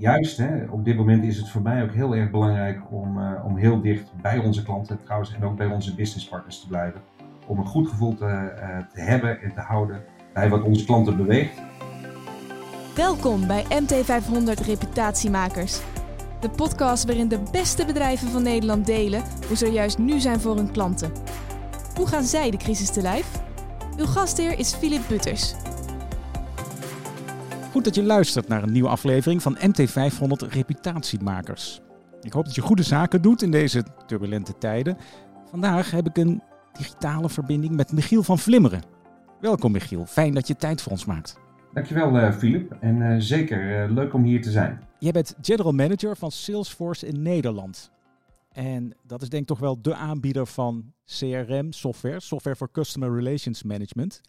juist, hè, op dit moment is het voor mij ook heel erg belangrijk om, uh, om heel dicht bij onze klanten trouwens en ook bij onze businesspartners te blijven. Om een goed gevoel te, uh, te hebben en te houden bij wat onze klanten beweegt. Welkom bij MT500 Reputatiemakers. De podcast waarin de beste bedrijven van Nederland delen hoe ze juist nu zijn voor hun klanten. Hoe gaan zij de crisis te lijf? Uw gastheer is Philip Butters, Goed dat je luistert naar een nieuwe aflevering van MT500 Reputatiemakers. Ik hoop dat je goede zaken doet in deze turbulente tijden. Vandaag heb ik een digitale verbinding met Michiel van Vlimmeren. Welkom Michiel, fijn dat je tijd voor ons maakt. Dankjewel uh, Philip en uh, zeker uh, leuk om hier te zijn. Jij bent General Manager van Salesforce in Nederland. En dat is denk ik toch wel de aanbieder van CRM software, software voor Customer Relations Management.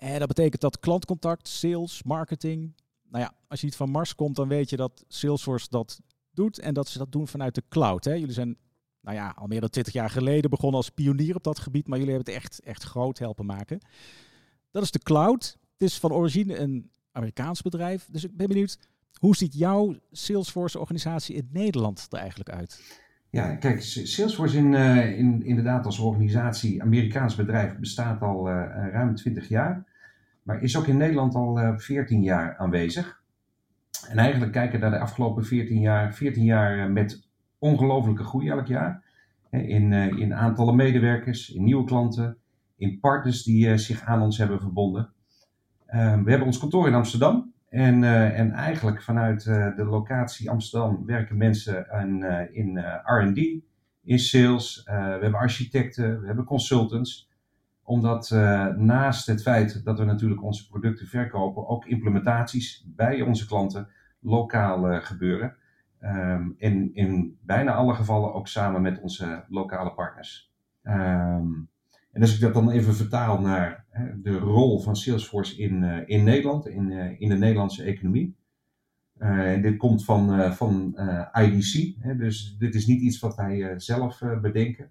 En dat betekent dat klantcontact, sales, marketing. Nou ja, als je niet van Mars komt, dan weet je dat Salesforce dat doet en dat ze dat doen vanuit de cloud. Hè? Jullie zijn nou ja, al meer dan 20 jaar geleden begonnen als pionier op dat gebied, maar jullie hebben het echt, echt groot helpen maken. Dat is de cloud. Het is van origine een Amerikaans bedrijf. Dus ik ben benieuwd, hoe ziet jouw Salesforce-organisatie in Nederland er eigenlijk uit? Ja, kijk, Salesforce in, uh, in, inderdaad als organisatie, Amerikaans bedrijf, bestaat al uh, ruim 20 jaar maar is ook in Nederland al uh, eh, 14 jaar aanwezig. En eigenlijk kijken naar de afgelopen 14 jaar, 14 jaar eh, met ongelofelijke groei elk jaar. In, uh, in aantallen medewerkers, in nieuwe klanten, in partners die zich aan ons hebben verbonden. Ehm, we hebben ons kantoor in Amsterdam. En, en eigenlijk vanuit de locatie Amsterdam werken mensen aan, in RD, in sales. we hebben architecten, we hebben consultants omdat uh, naast het feit dat we natuurlijk onze producten verkopen, ook implementaties bij onze klanten lokaal uh, gebeuren. En in bijna alle gevallen ook samen met onze lokale partners. Um, en als ik dat dan even vertaal naar hè, de rol van Salesforce in, uh, in Nederland, in, in de Nederlandse economie. dit komt van, van IDC, hè, dus dit is niet iets wat wij zelf bedenken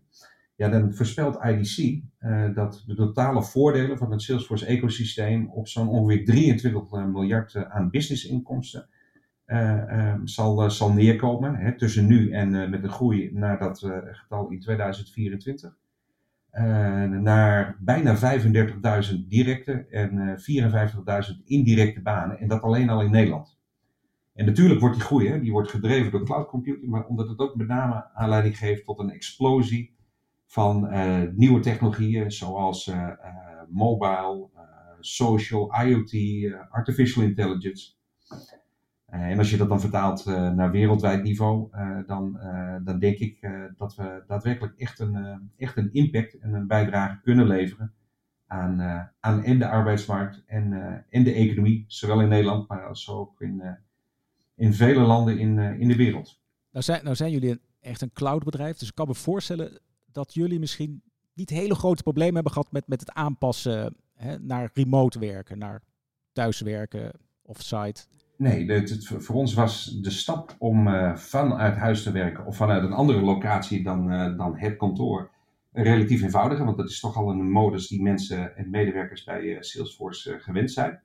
ja, dan voorspelt IDC uh, dat de totale voordelen van het Salesforce ecosysteem op zo'n ongeveer 23 miljard uh, aan businessinkomsten uh, zal, zal neerkomen. Hè, tussen nu en met de groei naar dat getal in 2024. naar bijna 35.000 directe en 54.000 indirecte banen. En dat alleen al in Nederland. En natuurlijk wordt die groei, hè, die wordt gedreven door cloud computing, maar omdat het ook met name aanleiding geeft tot een explosie van uh, nieuwe technologieën zoals uh, uh, mobile, social, IoT, artificial intelligence. en als je dat dan vertaalt naar wereldwijd niveau, dan, dan denk ik dat we daadwerkelijk echt een, echt een impact en een bijdrage kunnen leveren aan, aan en de arbeidsmarkt en, en de economie, zowel in Nederland, maar als ook in, in vele landen in, in de wereld. Nou zijn, nou zijn jullie een, echt een cloudbedrijf, dus ik kan me voorstellen dat jullie misschien niet hele grote problemen hebben gehad met, met het aanpassen hè, naar remote werken, naar thuiswerken of site. Nee, het, voor ons was de stap om uh, vanuit huis te werken of vanuit een andere locatie dan, uh, dan het kantoor relatief eenvoudiger, want dat is toch al een modus die mensen en medewerkers bij uh, Salesforce gewend zijn.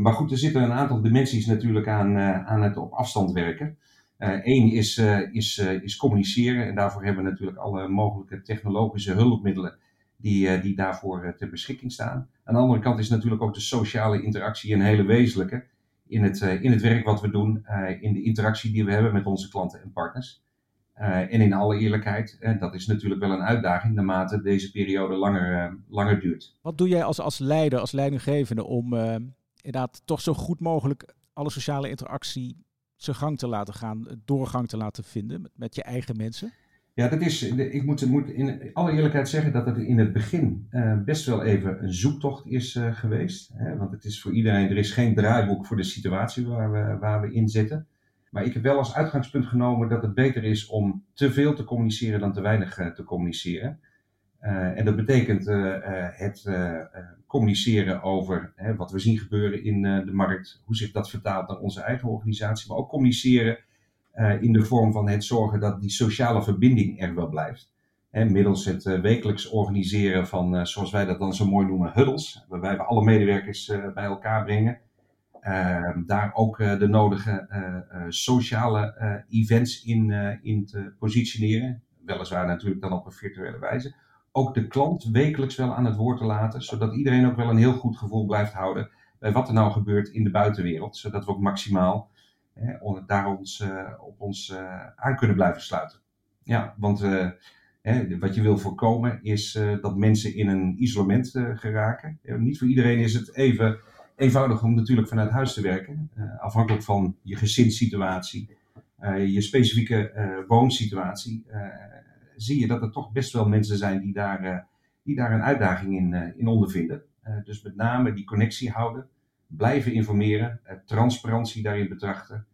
maar goed, er zitten een aantal dimensies natuurlijk aan, aan het op afstand werken. Eén eh, is, eh, is, eh, is communiceren en daarvoor hebben we natuurlijk alle mogelijke technologische hulpmiddelen die, die daarvoor ter beschikking staan. Aan de andere kant is natuurlijk ook de sociale interactie een hele wezenlijke in het, in het werk wat we doen, in de interactie die we hebben met onze klanten en partners. en in alle eerlijkheid, dat is natuurlijk wel een uitdaging naarmate deze periode langer, langer duurt. Wat doe jij als, als leider, als leidinggevende om inderdaad toch zo goed mogelijk alle sociale interactie zijn gang te laten gaan, doorgang te laten vinden met, met je eigen mensen? Ja, dat is, ik moet, in alle eerlijkheid zeggen dat het in het begin uh, best wel even een zoektocht is uh, geweest. Hè? Want het is voor iedereen, er is geen draaiboek voor de situatie waar we, waar we in zitten. Maar ik heb wel als uitgangspunt genomen dat het beter is om te veel te communiceren dan te weinig uh, te communiceren. En dat betekent het communiceren over wat we zien gebeuren in de markt, hoe zich dat vertaalt naar onze eigen organisatie, maar ook communiceren in de vorm van het zorgen dat die sociale verbinding er wel blijft. Hè, middels het wekelijks organiseren van, zoals wij dat dan zo mooi noemen, huddles, waarbij we alle medewerkers bij elkaar brengen. Ehm, daar ook de nodige sociale events in, in te positioneren. Weliswaar natuurlijk dan op een virtuele wijze. Ook de klant wekelijks wel aan het woord te laten, zodat iedereen ook wel een heel goed gevoel blijft houden bij wat er nou gebeurt in de buitenwereld. Zodat we ook maximaal daar ons, op ons aan kunnen blijven sluiten. Ja, want wat je wil voorkomen is eh, dat mensen in een isolement geraken. niet voor iedereen is het even eenvoudig om natuurlijk vanuit huis te werken. Afhankelijk van je gezinssituatie, je specifieke woonsituatie, zie je dat er toch best wel mensen zijn die daar, die daar een uitdaging in, in ondervinden. dus met name die connectie houden, blijven informeren, transparantie daarin betrachten.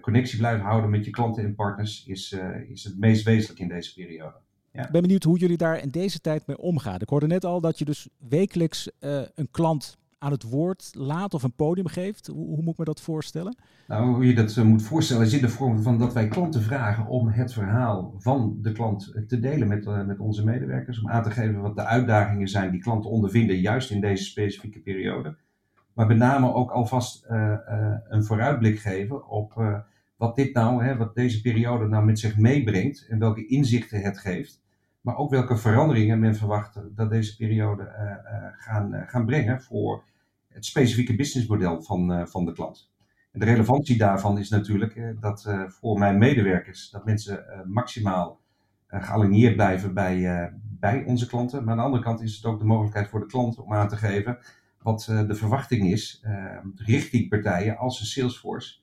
connectie blijven houden met je klanten en partners is, is het meest wezenlijk in deze periode. Ik ben benieuwd hoe jullie daar in deze tijd mee omgaan. Ik hoorde net al dat je dus wekelijks een klant aan het woord laat of een podium geeft. Hoe, hoe moet ik me dat voorstellen? Nou, hoe je dat uh, moet voorstellen is in de vorm van dat wij klanten vragen om het verhaal van de klant te delen met, uh, met onze medewerkers. Om aan te geven wat de uitdagingen zijn die klanten ondervinden, juist in deze specifieke periode. Maar met name ook alvast een vooruitblik geven op wat dit nou, hè, wat deze periode nou met zich meebrengt en welke inzichten het geeft maar ook welke veranderingen men verwacht dat deze periode uh, gaan, gaan brengen voor het specifieke businessmodel van, van de klant. En de relevantie daarvan is natuurlijk dat voor mijn medewerkers, dat mensen maximaal gealigneerd blijven bij, bij onze klanten. Maar aan de andere kant is het ook de mogelijkheid voor de klant om aan te geven wat de verwachting is richting partijen als een Salesforce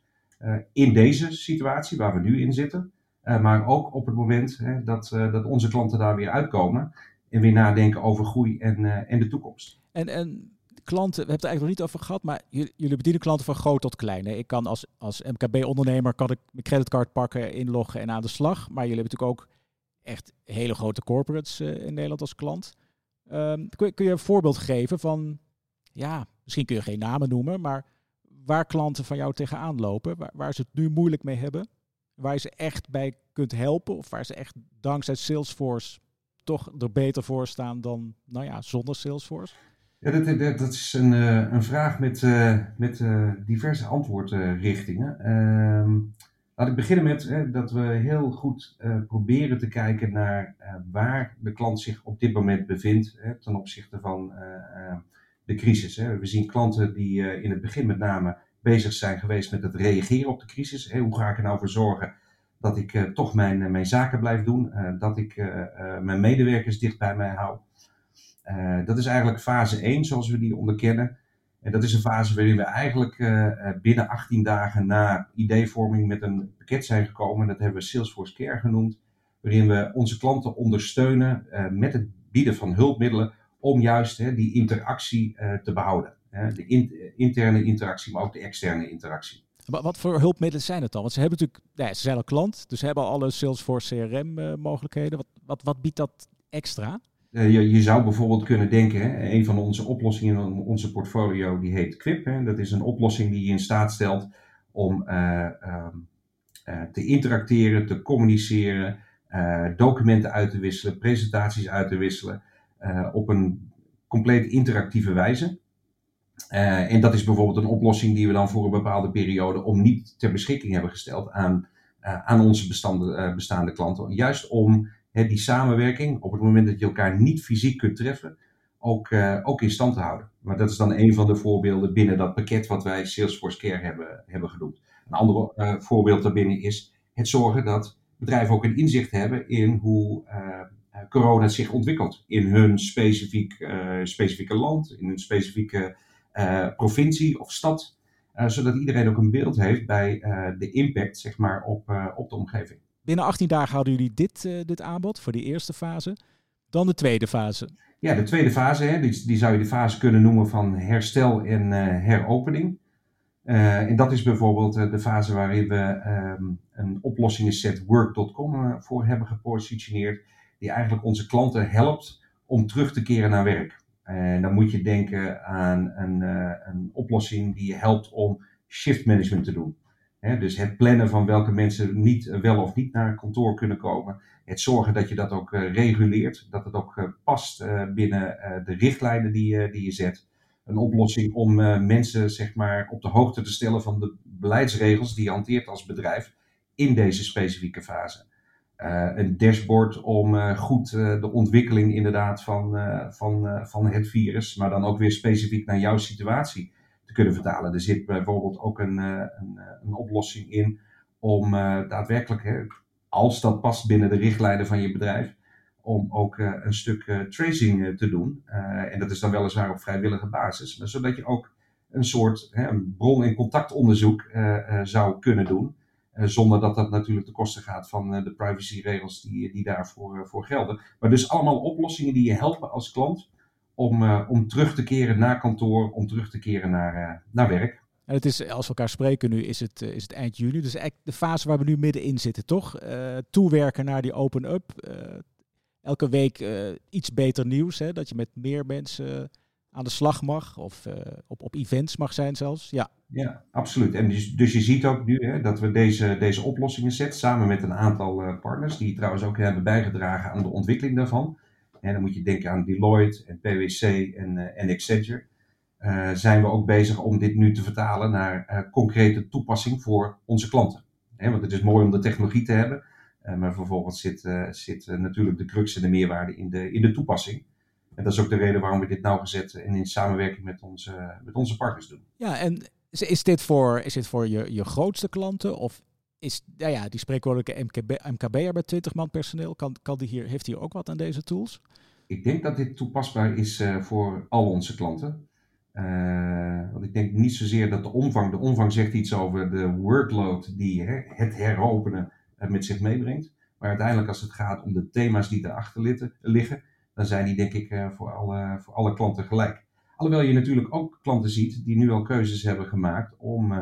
in deze situatie waar we nu in zitten. Maar ook op het moment dat, dat onze klanten daar weer uitkomen en weer nadenken over groei en, en de toekomst. En, en klanten, we hebben het eigenlijk nog niet over gehad, maar jullie, bedienen klanten van groot tot klein. Ik kan als, als MKB-ondernemer kan ik mijn creditcard pakken, inloggen en aan de slag. Maar jullie hebben natuurlijk ook echt hele grote corporates in Nederland als klant. Um, kun, kun je een voorbeeld geven van, ja, misschien kun je geen namen noemen, maar waar klanten van jou tegenaan lopen, waar, waar ze het nu moeilijk mee hebben? waar je ze echt bij kunt helpen? Of waar ze echt dankzij Salesforce toch er beter voor staan dan, nou ja, zonder Salesforce? Ja, dat, dat, is een, uh, een vraag met, uh, met uh, diverse antwoordrichtingen. Ehm, laat ik beginnen met dat we heel goed proberen te kijken naar waar de klant zich op dit moment bevindt ten opzichte van de crisis. We zien klanten die in het begin met name bezig zijn geweest met het reageren op de crisis. hoe ga ik er nou voor zorgen dat ik toch mijn, mijn zaken blijf doen, dat ik mijn medewerkers dicht bij mij hou. Dat is eigenlijk fase 1 zoals we die onderkennen. En dat is een fase waarin we eigenlijk binnen 18 dagen na ideevorming met een pakket zijn gekomen. Dat hebben we Salesforce Care genoemd. Waarin we onze klanten ondersteunen met het bieden van hulpmiddelen om juist die interactie te behouden de interne interactie, maar ook de externe interactie. Wat voor hulpmiddelen zijn het dan? Want ze hebben natuurlijk, ja, ze zijn al klant, dus ze hebben alle Salesforce CRM mogelijkheden. Wat, wat, wat biedt dat extra? Uh, je, je, zou bijvoorbeeld kunnen denken, hè, een van onze oplossingen in onze portfolio die heet Quip. Hè. Dat is een oplossing die je in staat stelt om uh, te interacteren, te communiceren, documenten uit te wisselen, presentaties uit te wisselen op een compleet interactieve wijze. En dat is bijvoorbeeld een oplossing die we dan voor een bepaalde periode om niet ter beschikking hebben gesteld aan, aan onze bestaande klanten. Juist om die samenwerking op het moment dat je elkaar niet fysiek kunt treffen, ook, ook in stand te houden. Maar dat is dan een van de voorbeelden binnen dat pakket wat wij Salesforce Care hebben, hebben genoemd. Een ander voorbeeld daarbinnen is het zorgen dat bedrijven ook een inzicht hebben in hoe corona zich ontwikkelt in hun specifiek, specifieke land, in hun specifieke provincie of stad. Zodat iedereen ook een beeld heeft bij de impact zeg maar, op, op de omgeving. Binnen 18 dagen hadden jullie dit, dit aanbod voor die eerste fase. Dan de tweede fase. Ja, de tweede fase, hè, die, die zou je de fase kunnen noemen van herstel en heropening. en dat is bijvoorbeeld de fase waarin we um, een oplossingenset work.com voor hebben gepositioneerd. Die eigenlijk onze klanten helpt om terug te keren naar werk. En dan moet je denken aan een, een oplossing die je helpt om shift management te doen. Dus het plannen van welke mensen niet, uh, wel of niet naar kantoor kunnen komen. Het zorgen dat je dat ook uh, reguleert, dat het ook past binnen de richtlijnen die, die je zet. een oplossing om mensen zeg maar, op de hoogte te stellen van de beleidsregels die je hanteert als bedrijf in deze specifieke fase. een dashboard om goed de ontwikkeling inderdaad van, van, van het virus, maar dan ook weer specifiek naar jouw situatie te kunnen vertalen. Er zit bijvoorbeeld ook een, een, een oplossing in om daadwerkelijk, hè, als dat past binnen de richtlijnen van je bedrijf, om ook een stuk tracing te doen. en dat is dan weliswaar op vrijwillige basis, maar zodat je ook een soort hè, een bron- en contactonderzoek zou kunnen doen. zonder dat dat natuurlijk ten koste gaat van de privacyregels die, die daarvoor voor gelden. Maar dus allemaal oplossingen die je helpen als klant om, om terug te keren naar kantoor, om terug te keren naar, naar werk. En het is, als we elkaar spreken nu, is het, is het eind juli. Dus eigenlijk de fase waar we nu middenin zitten, toch? toewerken naar die open-up elke week iets beter nieuws. Hè? Dat je met meer mensen aan de slag mag of uh, op, op events mag zijn zelfs. Ja, ja absoluut. En dus, dus je ziet ook nu hè, dat we deze, deze oplossingen zetten samen met een aantal uh, partners die trouwens ook hebben bijgedragen aan de ontwikkeling daarvan. Dan moet je denken aan Deloitte en PwC en, en Accenture. zijn we ook bezig om dit nu te vertalen naar concrete toepassing voor onze klanten. want het is mooi om de technologie te hebben, maar vervolgens zit, zit natuurlijk de crux en de meerwaarde in de, in de toepassing. En dat is ook de reden waarom we dit nauwgezet en in samenwerking met onze, met onze partners doen. Ja, en is dit voor, is dit voor je, je grootste klanten? Of is nou ja, die spreekwoordelijke MKB, MKB'er bij 20 man personeel, kan, kan die hier, heeft hij ook wat aan deze tools? Ik denk dat dit toepasbaar is voor al onze klanten. want ik denk niet zozeer dat de omvang, de omvang zegt iets over de workload die hè, het heropenen met zich meebrengt. Maar uiteindelijk als het gaat om de thema's die erachter liggen, dan zijn die denk ik eh, voor alle, voor alle klanten gelijk. Alhoewel je natuurlijk ook klanten ziet die nu al keuzes hebben gemaakt om,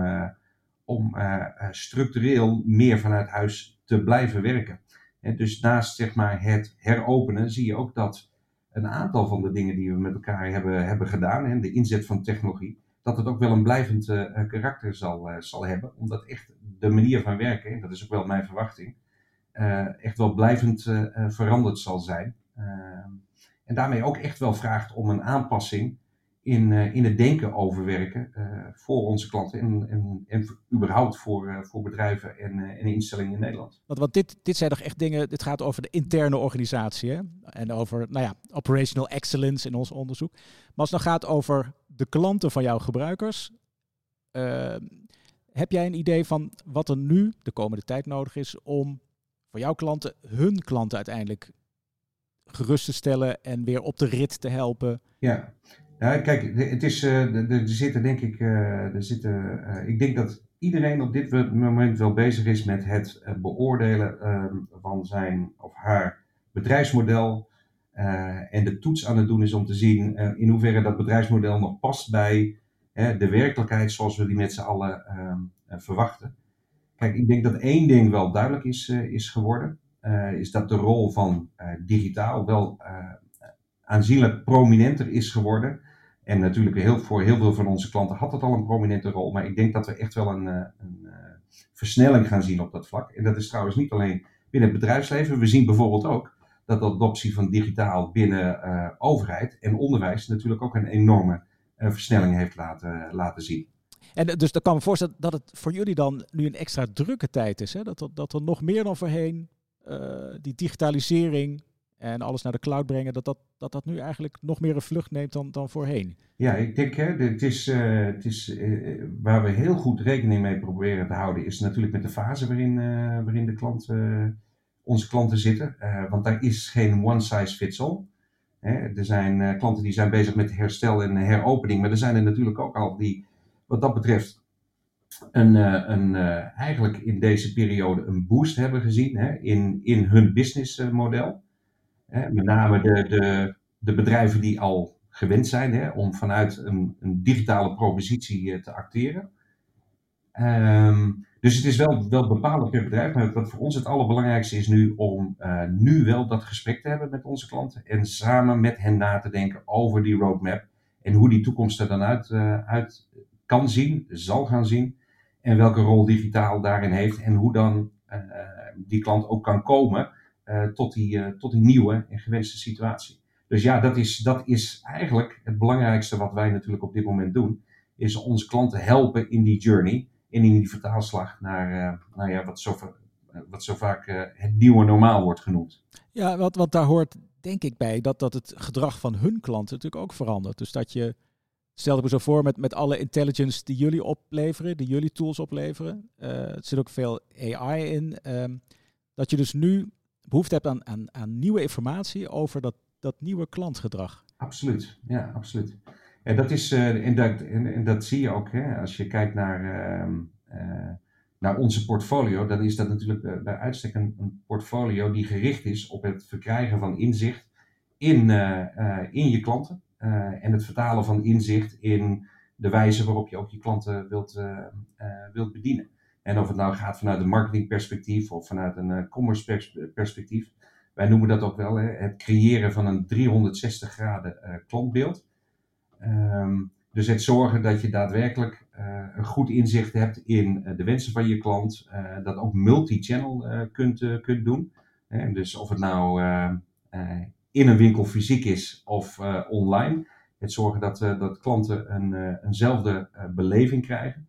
om structureel meer vanuit huis te blijven werken. En dus naast zeg maar, het heropenen zie je ook dat een aantal van de dingen die we met elkaar hebben, hebben gedaan, en de inzet van technologie, dat het ook wel een blijvend karakter zal, zal hebben. Omdat echt de manier van werken, dat is ook wel mijn verwachting, echt wel blijvend veranderd zal zijn. en daarmee ook echt wel vraagt om een aanpassing in, in het denken over werken voor onze klanten en, en, en überhaupt voor, voor bedrijven en, en instellingen in Nederland. Want, want dit, dit zijn toch echt dingen, dit gaat over de interne organisatie hè? en over nou ja, operational excellence in ons onderzoek. Maar als het dan gaat over de klanten van jouw gebruikers, heb jij een idee van wat er nu de komende tijd nodig is om voor jouw klanten, hun klanten uiteindelijk gerust te stellen en weer op de rit te helpen? Ja, nou, kijk, het is, uh, er zitten denk ik, uh, er zitten, uh, ik denk dat iedereen op dit moment wel bezig is met het beoordelen ehm, van zijn of haar bedrijfsmodel. en de toets aan het doen is om te zien in hoeverre dat bedrijfsmodel nog past bij de werkelijkheid zoals we die met z'n allen ehm, eh, verwachten. Kijk, ik denk dat één ding wel duidelijk is, eh, is geworden. Eh, is dat de rol van digitaal wel aanzienlijk prominenter is geworden. En natuurlijk heel, voor heel veel van onze klanten had het al een prominente rol. Maar ik denk dat we echt wel een, een versnelling gaan zien op dat vlak. En dat is trouwens niet alleen binnen het bedrijfsleven. We zien bijvoorbeeld ook dat de adoptie van digitaal binnen overheid en onderwijs natuurlijk ook een enorme versnelling heeft laten, laten zien. En dus dan kan me voorstellen dat het voor jullie dan nu een extra drukke tijd is. Hè? Dat, er, dat er nog meer dan voorheen die digitalisering en alles naar de cloud brengen, dat dat, dat dat nu eigenlijk nog meer een vlucht neemt dan, dan voorheen. Ja, ik denk, hè, het is, het is uh, waar we heel goed rekening mee proberen te houden, is natuurlijk met de fase waarin, waarin de klant, onze klanten zitten. want daar is geen one size fits all. Hè, er zijn klanten die zijn bezig met herstel en heropening, maar er zijn er natuurlijk ook al die wat dat betreft een, eh, een, eigenlijk in deze periode een boost hebben gezien hè, in, in hun businessmodel. Met name de, de, de bedrijven die al gewend zijn hè, om vanuit een, een digitale propositie uh, te acteren. Um, dus het is wel, wel bepalend per bedrijf, maar wat voor ons het allerbelangrijkste is nu om uh, nu wel dat gesprek te hebben met onze klanten en samen met hen na te denken over die roadmap en hoe die toekomst er dan uit, uh, uit kan zien, zal gaan zien. En welke rol digitaal daarin heeft. En hoe dan die klant ook kan komen tot, die, uh, tot die nieuwe en gewenste situatie. Dus ja, dat is, dat is eigenlijk het belangrijkste wat wij natuurlijk op dit moment doen. Is onze klanten helpen in die journey. En in die vertaalslag naar, nou ja, wat, zo, wat zo vaak het nieuwe normaal wordt genoemd. Ja, wat, wat daar hoort denk ik bij dat, dat het gedrag van hun klanten natuurlijk ook verandert. Dus dat je, stel ik me zo voor met, met alle intelligence die jullie opleveren, die jullie tools opleveren. Er zit ook veel AI in. Ehm, dat je dus nu behoefte hebt aan, aan, aan nieuwe informatie over dat, dat nieuwe klantgedrag. Absoluut, ja, absoluut. En dat, is, uh, dat, en, dat zie je ook hè, als je kijkt naar, uh, naar onze portfolio. Dan is dat natuurlijk bij uitstek een, een, portfolio die gericht is op het verkrijgen van inzicht in, in je klanten. en het vertalen van inzicht in de wijze waarop je ook je klanten wilt, wilt bedienen. En of het nou gaat vanuit een marketingperspectief of vanuit een uh, commerce perspectief. Wij noemen dat ook wel hè, het creëren van een 360 graden uh, klantbeeld. Um, dus het zorgen dat je daadwerkelijk uh, een goed inzicht hebt in de wensen van je klant. dat ook multi-channel kunt, kunt doen. dus of het nou in een winkel fysiek is of online. Het zorgen dat, dat klanten een, eenzelfde beleving krijgen.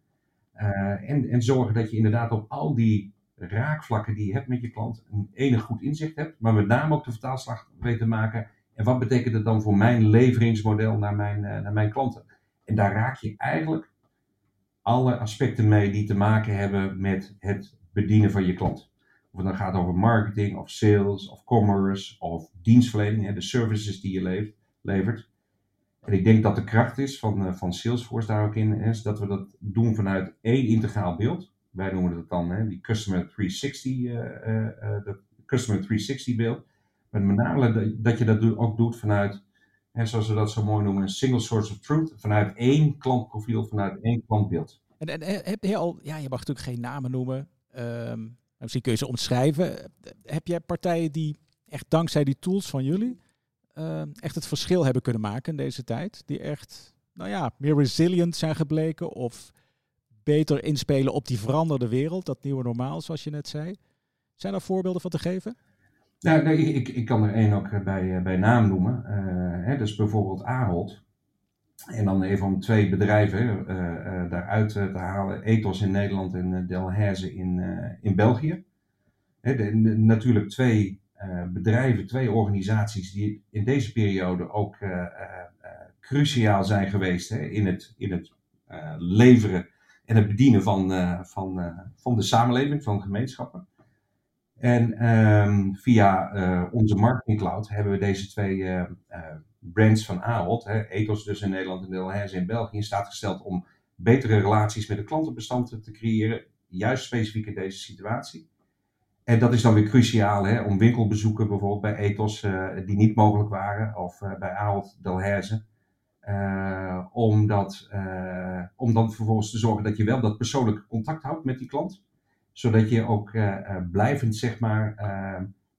Uh, en, en zorgen dat je inderdaad op al die raakvlakken die je hebt met je klant een enig goed inzicht hebt, maar met name ook de vertaalslag weet te maken. En wat betekent het dan voor mijn leveringsmodel naar mijn, uh, naar mijn klanten? En daar raak je eigenlijk alle aspecten mee die te maken hebben met het bedienen van je klant. Of het dan gaat over marketing, of sales, of commerce, of dienstverlening, hè, de services die je levert. En ik denk dat de kracht is van, uh, van Salesforce daar ook in, is dat we dat doen vanuit één integraal beeld. Wij noemen dat dan hè, die Customer 360, uh, dat Customer 360 beeld. Met name dat je dat ook doet vanuit, hè, zoals we dat zo mooi noemen, een single source of truth. Vanuit één klantprofiel, vanuit één klantbeeld. En, en heb je al, ja, je mag natuurlijk geen namen noemen. Um, misschien kun je ze omschrijven. Heb jij partijen die echt dankzij die tools van jullie uh, echt het verschil hebben kunnen maken in deze tijd. Die echt, nou ja, meer resilient zijn gebleken of beter inspelen op die veranderde wereld, dat nieuwe normaal, zoals je net zei. Zijn er voorbeelden van te geven? Nou, nee, ik, ik kan er één ook eh, bij, eh, bij naam noemen. Uh, hè, dus bijvoorbeeld Ahold. En dan even om twee bedrijven daaruit te halen. Ethos in Nederland en Delhaize in, in België. Hè, de, natuurlijk twee bedrijven, twee organisaties die in deze periode ook uh, uh, cruciaal zijn geweest hè, in het, in het leveren en het bedienen van, van, van de samenleving, van gemeenschappen. En um, via onze marketing cloud hebben we deze twee brands van Ahold, Ethos dus in Nederland en Delhaize in België, in staat gesteld om betere relaties met de klantenbestanden te creëren, juist specifiek in deze situatie. En dat is dan weer cruciaal hè, om winkelbezoeken bijvoorbeeld bij Ethos uh, die niet mogelijk waren, of uh, bij Ahold Delhaize. Uh, om, dat, om dan vervolgens te zorgen dat je wel dat persoonlijke contact houdt met die klant. Zodat je ook blijvend zeg maar,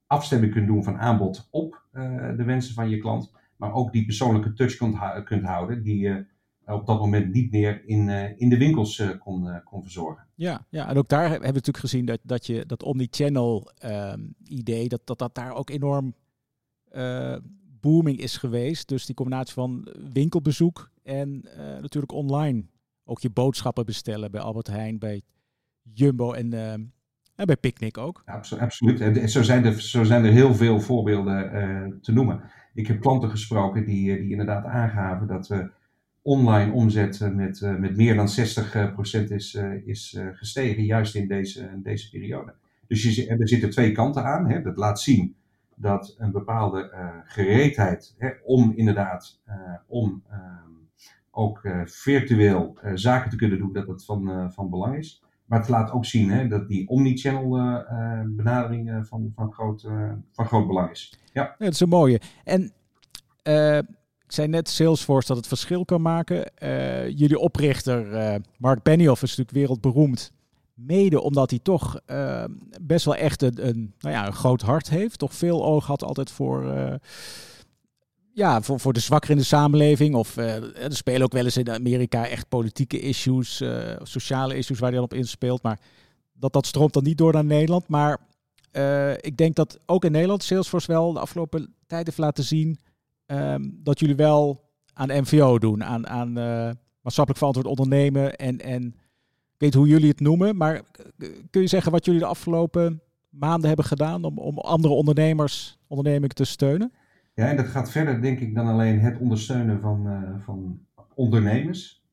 afstemming kunt doen van aanbod op de wensen van je klant. Maar ook die persoonlijke touch kunt, kunt houden die je op dat moment niet meer in, uh, in de winkels uh, kon, kon verzorgen. Ja, ja, en ook daar hebben we natuurlijk gezien dat, dat je dat omni-channel um, idee, dat, dat dat daar ook enorm booming is geweest. Dus die combinatie van winkelbezoek en natuurlijk online. Ook je boodschappen bestellen bij Albert Heijn, bij Jumbo en, en bij Picnic ook. Ja, absoluut. En zo zijn er, zo zijn er heel veel voorbeelden te noemen. Ik heb klanten gesproken die, die inderdaad aangaven dat we online omzet met, uh, met meer dan 60% is, uh, is gestegen, juist in deze, deze periode. Dus je, er zitten twee kanten aan. Hè. Dat laat zien dat een bepaalde gereedheid hè, om inderdaad om ehm, ook virtueel zaken te kunnen doen, dat dat van, van belang is. Maar het laat ook zien hè, dat die omnichannel benadering van, van, groot, van groot belang is. Ja. dat is een mooie. En zei net Salesforce dat het verschil kan maken. Uh, jullie oprichter uh, Mark Benioff is natuurlijk wereldberoemd. Mede omdat hij toch uh, best wel echt een, nou ja, een groot hart heeft. Toch veel oog had altijd voor, ja, voor, voor de zwakker in de samenleving. Of er spelen ook wel eens in Amerika echt politieke issues, sociale issues waar hij dan op inspeelt. Maar dat, dat stroomt dan niet door naar Nederland. Maar ik denk dat ook in Nederland Salesforce wel de afgelopen tijd heeft laten zien ehm, dat jullie wel aan MVO doen, aan, aan uh, maatschappelijk verantwoord ondernemen en, en ik weet hoe jullie het noemen, maar kun je zeggen wat jullie de afgelopen maanden hebben gedaan om, om andere ondernemers, ondernemingen te steunen? Ja, en dat gaat verder denk ik dan alleen het ondersteunen van, uh, van ondernemers.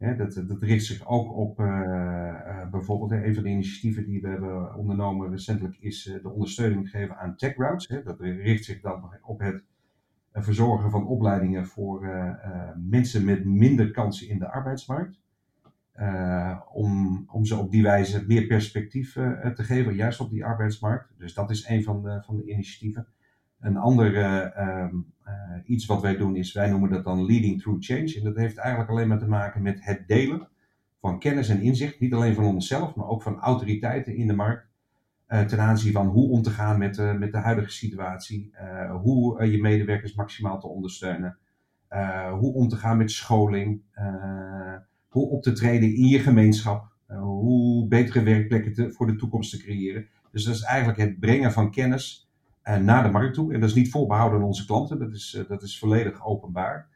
Dat, dat richt zich ook op uh, bijvoorbeeld een van de initiatieven die we hebben ondernomen recentelijk is de ondersteuning geven aan TechRoutes. Dat richt zich dan op het verzorgen van opleidingen voor mensen met minder kansen in de arbeidsmarkt. om, om ze op die wijze meer perspectief te geven, juist op die arbeidsmarkt. Dus dat is een van de, van de initiatieven. Een ander uh, iets wat wij doen is, wij noemen dat dan leading through change. En dat heeft eigenlijk alleen maar te maken met het delen van kennis en inzicht. Niet alleen van onszelf, maar ook van autoriteiten in de markt. Uh, ten aanzien van hoe om te gaan met, uh, met de huidige situatie. Hoe je medewerkers maximaal te ondersteunen. hoe om te gaan met scholing. hoe op te treden in je gemeenschap. hoe betere werkplekken te, voor de toekomst te creëren. Dus dat is eigenlijk het brengen van kennis naar de markt toe. En dat is niet voorbehouden aan onze klanten, dat is, uh, dat is volledig openbaar.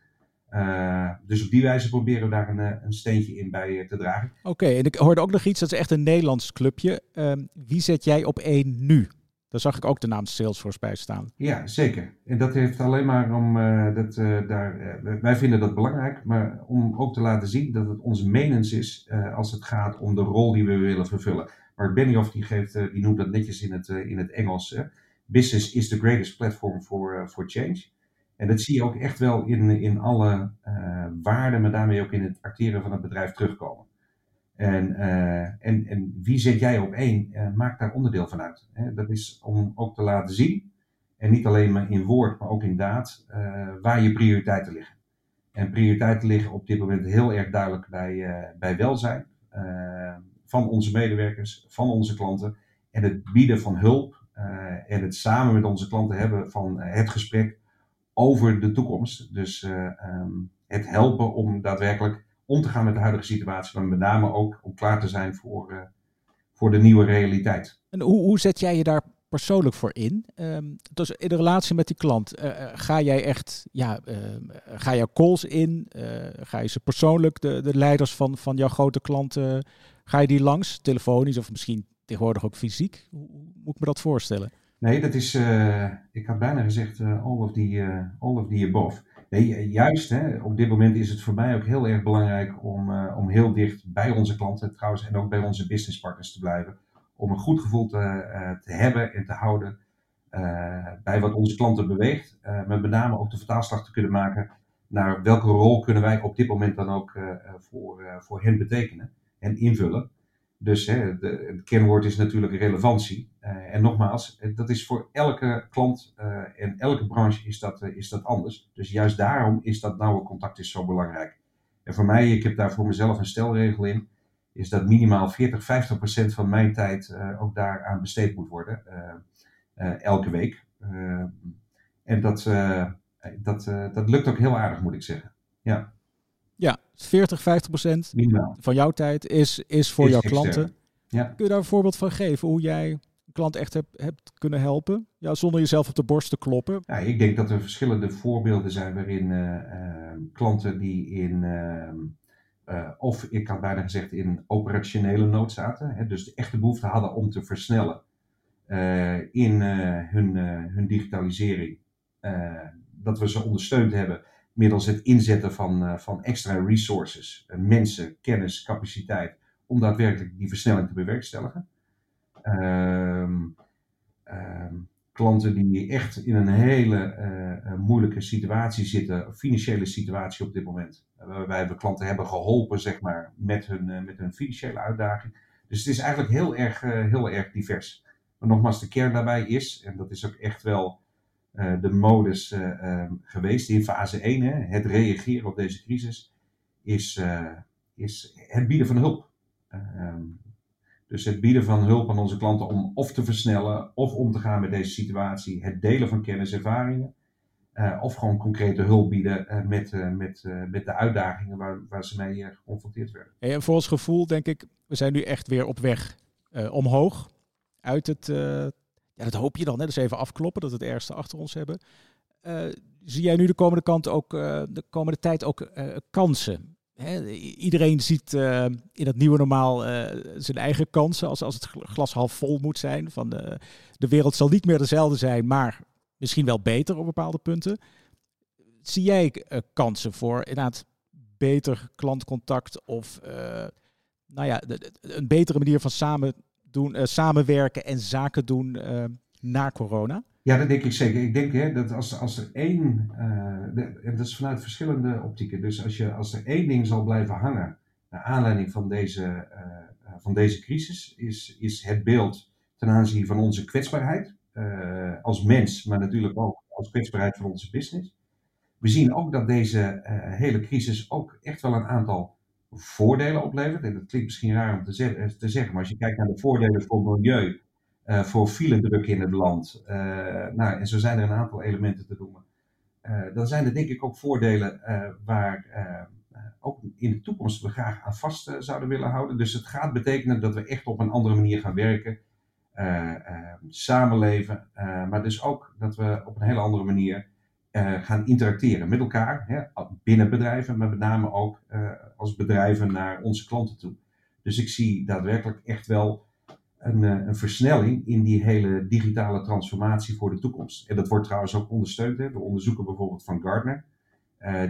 Uh, dus op die wijze proberen we daar een, een steentje in bij te dragen. Oké, en ik hoorde ook nog iets, dat is echt een Nederlands clubje. Ehm, wie zet jij op één nu? Daar zag ik ook de naam Salesforce bij staan. Ja, zeker. En dat heeft alleen maar om dat daar. wij vinden dat belangrijk, maar om ook te laten zien dat het onze menens is als het gaat om de rol die we willen vervullen. Mark Benioff die, geeft, die noemt dat netjes in het, in het Engels business is the greatest platform for, uh, for change. En dat zie je ook echt wel in, in alle uh, waarden, maar daarmee ook in het acteren van het bedrijf terugkomen. En, uh, en, en wie zet jij op één, uh, maakt daar onderdeel van uit. Hè? Dat is om ook te laten zien, en niet alleen maar in woord, maar ook in daad, waar je prioriteiten liggen. En prioriteiten liggen op dit moment heel erg duidelijk bij, bij welzijn van onze medewerkers, van onze klanten en het bieden van hulp en het samen met onze klanten hebben van uh, het gesprek over de toekomst. Dus uh, um, het helpen om daadwerkelijk om te gaan met de huidige situatie, maar met name ook om klaar te zijn voor, voor de nieuwe realiteit. En hoe, hoe zet jij je daar persoonlijk voor in? Um, dus in de relatie met die klant, ga jij echt, ja, ga je calls in? ga je ze persoonlijk, de, de leiders van, van jouw grote klanten, ga je die langs, telefonisch of misschien tegenwoordig ook fysiek? Hoe moet ik me dat voorstellen? Nee, dat is, uh, ik had bijna gezegd, uh, all, of the, uh, all of above. Nee, juist, hè, op dit moment is het voor mij ook heel erg belangrijk om, om heel dicht bij onze klanten trouwens en ook bij onze businesspartners te blijven. Om een goed gevoel te, te hebben en te houden bij wat onze klanten beweegt. maar met name ook de vertaalslag te kunnen maken naar welke rol kunnen wij op dit moment dan ook voor, voor hen betekenen en invullen. Dus hè, de, het kernwoord is natuurlijk relevantie. Uh, en nogmaals, dat is voor elke klant uh, en elke branche is dat, is dat anders. Dus juist daarom is dat nauwe contact is zo belangrijk. En voor mij, ik heb daar voor mezelf een stelregel in, is dat minimaal 40, 50 procent van mijn tijd ook daaraan besteed moet worden. elke week. en dat, dat, dat lukt ook heel aardig, moet ik zeggen. Ja. Ja, 40, 50 procent van jouw tijd is, is voor jouw klanten. Ja. Kun je daar een voorbeeld van geven hoe jij een klant echt hebt, hebt kunnen helpen? Ja, zonder jezelf op de borst te kloppen. Ja, ik denk dat er verschillende voorbeelden zijn waarin uh, uh, klanten die in, uh, of ik had bijna gezegd in operationele nood zaten, hè, dus de echte behoefte hadden om te versnellen in hun, hun digitalisering, dat we ze ondersteund hebben middels het inzetten van, uh, van extra resources, uh, mensen, kennis, capaciteit, om daadwerkelijk die versnelling te bewerkstelligen. Um, um, klanten die echt in een hele uh, moeilijke situatie zitten, financiële situatie op dit moment. waarbij we klanten hebben geholpen, zeg maar, met hun, met hun financiële uitdaging. Dus het is eigenlijk heel erg, heel erg divers. Maar nogmaals, de kern daarbij is, en dat is ook echt wel uh, de modus uh, geweest in fase 1, hè, het reageren op deze crisis, is, uh, is het bieden van hulp. Ehm, dus het bieden van hulp aan onze klanten om of te versnellen of om te gaan met deze situatie, het delen van kennis en ervaringen. of gewoon concrete hulp bieden met, met, met de uitdagingen waar, waar ze mee geconfronteerd werden. en voor ons gevoel denk ik, we zijn nu echt weer op weg omhoog uit het ja, dat hoop je dan. Hè? Dus even afkloppen dat we het ergste achter ons hebben. zie jij nu de komende, kant ook, de komende tijd ook kansen? iedereen ziet in het nieuwe normaal zijn eigen kansen als, als het glas half vol moet zijn. Van de, de wereld zal niet meer dezelfde zijn, maar misschien wel beter op bepaalde punten. Zie jij kansen voor inderdaad beter klantcontact of nou ja, een betere manier van samen doen, uh, samenwerken en zaken doen uh, na corona? Ja, dat denk ik zeker. Ik denk hè, dat als, als er één, uh, en dat is vanuit verschillende optieken, dus als, je, als er één ding zal blijven hangen naar aanleiding van deze, van deze crisis, is, is het beeld ten aanzien van onze kwetsbaarheid als mens, maar natuurlijk ook als kwetsbaarheid van onze business. We zien ook dat deze hele crisis ook echt wel een aantal voordelen oplevert. En dat klinkt misschien raar om te, te zeggen, maar als je kijkt naar de voordelen voor milieu, uh, voor filendruk in het land, uh, nou, en zo zijn er een aantal elementen te noemen. Dan zijn er denk ik ook voordelen waar ook in de toekomst we graag aan vast zouden willen houden. Dus het gaat betekenen dat we echt op een andere manier gaan werken, samenleven, maar dus ook dat we op een hele andere manier gaan interacteren met elkaar, hè, binnen bedrijven, maar met name ook uh, als bedrijven naar onze klanten toe. Dus ik zie daadwerkelijk echt wel een, uh, een, versnelling in die hele digitale transformatie voor de toekomst. En dat wordt trouwens ook ondersteund hè, door onderzoeken bijvoorbeeld van Gartner,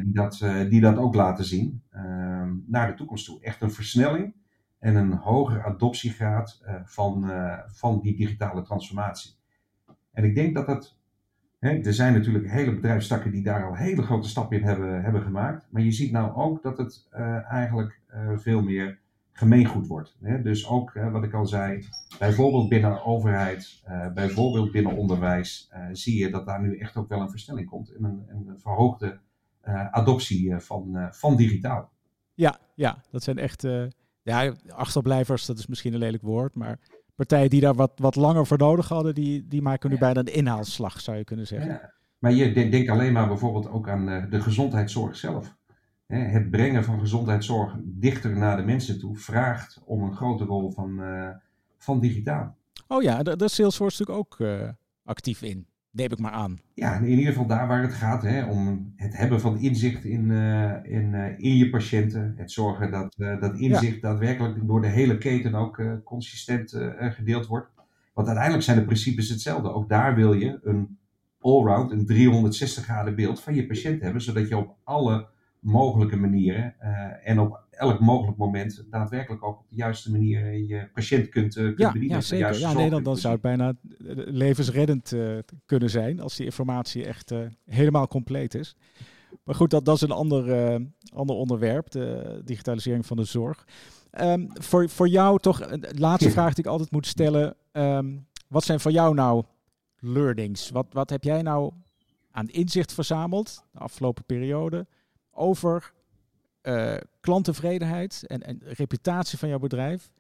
die, dat, die dat ook laten zien ehm, naar de toekomst toe. Echt een versnelling en een hogere adoptiegraad van, van die digitale transformatie. En ik denk dat dat er zijn natuurlijk hele bedrijfstakken die daar al hele grote stappen in hebben, hebben gemaakt. Maar je ziet nou ook dat het uh, eigenlijk uh, veel meer gemeengoed wordt. Dus ook, wat ik al zei, bijvoorbeeld binnen overheid, uh, bijvoorbeeld binnen onderwijs, zie je dat daar nu echt ook wel een versnelling komt. En een, een verhoogde adoptie van, van digitaal. Ja, ja, dat zijn echt ja, achterblijvers, dat is misschien een lelijk woord, maar partijen die daar wat, wat langer voor nodig hadden, die, die maken nu bijna een inhaalslag, zou je kunnen zeggen. Ja. Maar je denkt alleen maar bijvoorbeeld ook aan eh, de gezondheidszorg zelf. Het brengen van gezondheidszorg dichter naar de mensen toe vraagt om een grote rol van, uh, van digitaal. Oh ja, daar is Salesforce natuurlijk ook uh, actief in neem ik maar aan. Ja, in ieder geval daar waar het gaat, hè, om het hebben van inzicht in, uh, in, uh, in je patiënten. Het zorgen dat uh, dat inzicht ja. daadwerkelijk door de hele keten ook consistent gedeeld wordt. Want uiteindelijk zijn de principes hetzelfde. Ook daar wil je een allround, een 360 graden beeld van je patiënt hebben, zodat je op alle mogelijke manieren en op elk mogelijk moment daadwerkelijk ook op de juiste manier je patiënt kunt, uh, kunt ja, bedienen. Ja, zeker. Ja, nee, dan, dan zou het bijna eh, levensreddend uh, kunnen zijn als die informatie echt uh, helemaal compleet is. Maar goed, dat, dat is een ander, ander onderwerp, de digitalisering van de zorg. Um, voor, voor jou toch, de laatste vraag die ik altijd moet stellen. Um, wat zijn voor jou nou learnings? Wat, wat heb jij nou aan inzicht verzameld de afgelopen periode over uh, klanttevredenheid en, en reputatie van jouw bedrijf.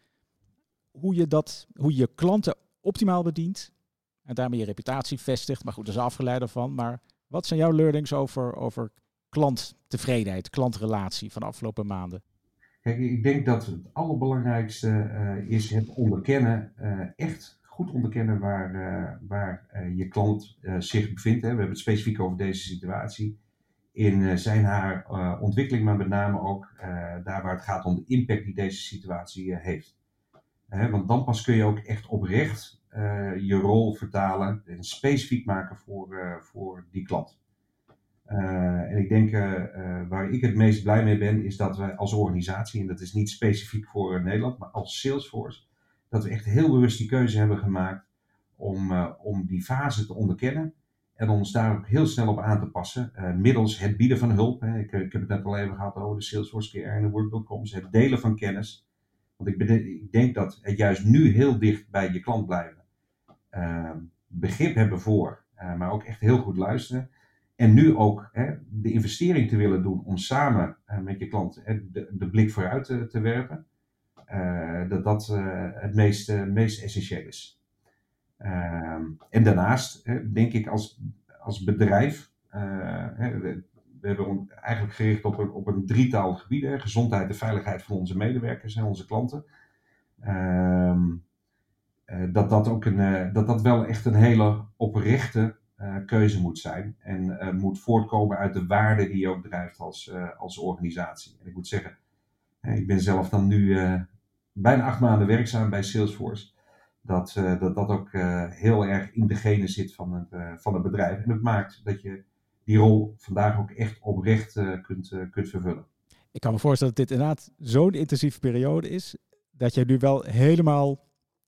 Hoe je, dat, hoe je klanten optimaal bedient en daarmee je reputatie vestigt. Maar goed, dat is afgeleid ervan. Maar wat zijn jouw learnings over, over klanttevredenheid, klantrelatie van de afgelopen maanden? Kijk, ik denk dat het allerbelangrijkste uh, is het onderkennen, uh, echt goed onderkennen waar, waar je klant zich bevindt. Hè. We hebben het specifiek over deze situatie in uh, zijn haar uh, ontwikkeling, maar met name ook uh, daar waar het gaat om de impact die deze situatie heeft. want dan pas kun je ook echt oprecht je rol vertalen en specifiek maken voor, voor die klant. en ik denk waar ik het meest blij mee ben, is dat we als organisatie, en dat is niet specifiek voor Nederland, maar als Salesforce, dat we echt heel bewust die keuze hebben gemaakt om, om die fase te onderkennen en ons daar heel snel op aan te passen, uh, middels het bieden van hulp. Hè. Ik, ik, heb het net al even gehad over de Salesforce Care en de Work.coms, het delen van kennis. Want ik, ik, denk dat het juist nu heel dicht bij je klant blijven. Uh, begrip hebben voor, uh, maar ook echt heel goed luisteren. En nu ook hè, de investering te willen doen om samen met je klant de, de, blik vooruit te, te werpen. dat dat het meest, meest essentieel is. Ehm, en daarnaast denk ik als, als bedrijf, uh, we, we, hebben eigenlijk gericht op een, op een drietal gebieden: gezondheid en veiligheid van onze medewerkers en onze klanten. Uh, dat dat ook een, uh, dat dat wel echt een hele oprechte keuze moet zijn. En moet voortkomen uit de waarde die je ook drijft als, als organisatie. En ik moet zeggen, ik ben zelf dan nu bijna acht maanden werkzaam bij Salesforce. Dat dat, dat ook heel erg in de genen zit van het, van het bedrijf. En het maakt dat je die rol vandaag ook echt oprecht kunt, kunt vervullen. Ik kan me voorstellen dat dit inderdaad zo'n intensieve periode is. Dat je nu wel helemaal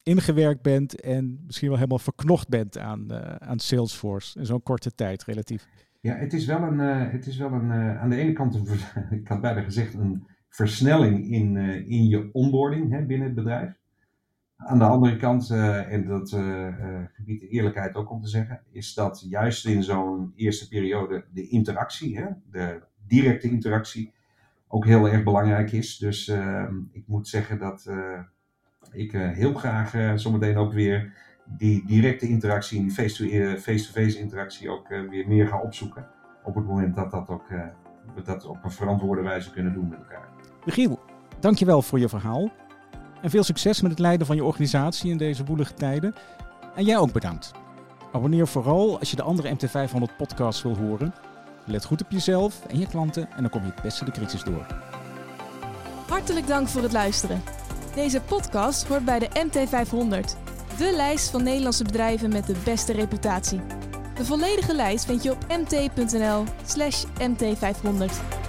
ingewerkt bent en misschien wel helemaal verknocht bent aan, uh, aan Salesforce in zo'n korte tijd relatief. Ja, het is wel een, uh, het is wel een uh, aan de ene kant, een, ik had bijna gezegd, een versnelling in, in je onboarding hè, binnen het bedrijf. Aan de andere kant, en dat gebied de eerlijkheid ook om te zeggen, is dat juist in zo'n eerste periode de interactie, hè, de directe interactie, ook heel erg belangrijk is. Dus ehm, ik moet zeggen dat ik uh, heel graag uh, zometeen ook weer die directe interactie, die face-to-face -face, -face interactie ook uh, weer meer ga opzoeken. Op het moment dat dat ook we dat op een verantwoorde wijze kunnen doen met elkaar. Michiel, dankjewel voor je verhaal. En veel succes met het leiden van je organisatie in deze woelige tijden. En jij ook bedankt. Abonneer vooral als je de andere MT500 podcasts wil horen. Let goed op jezelf en je klanten en dan kom je het beste de crisis door. Hartelijk dank voor het luisteren. Deze podcast hoort bij de MT500, de lijst van Nederlandse bedrijven met de beste reputatie. De volledige lijst vind je op mt.nl/mt500.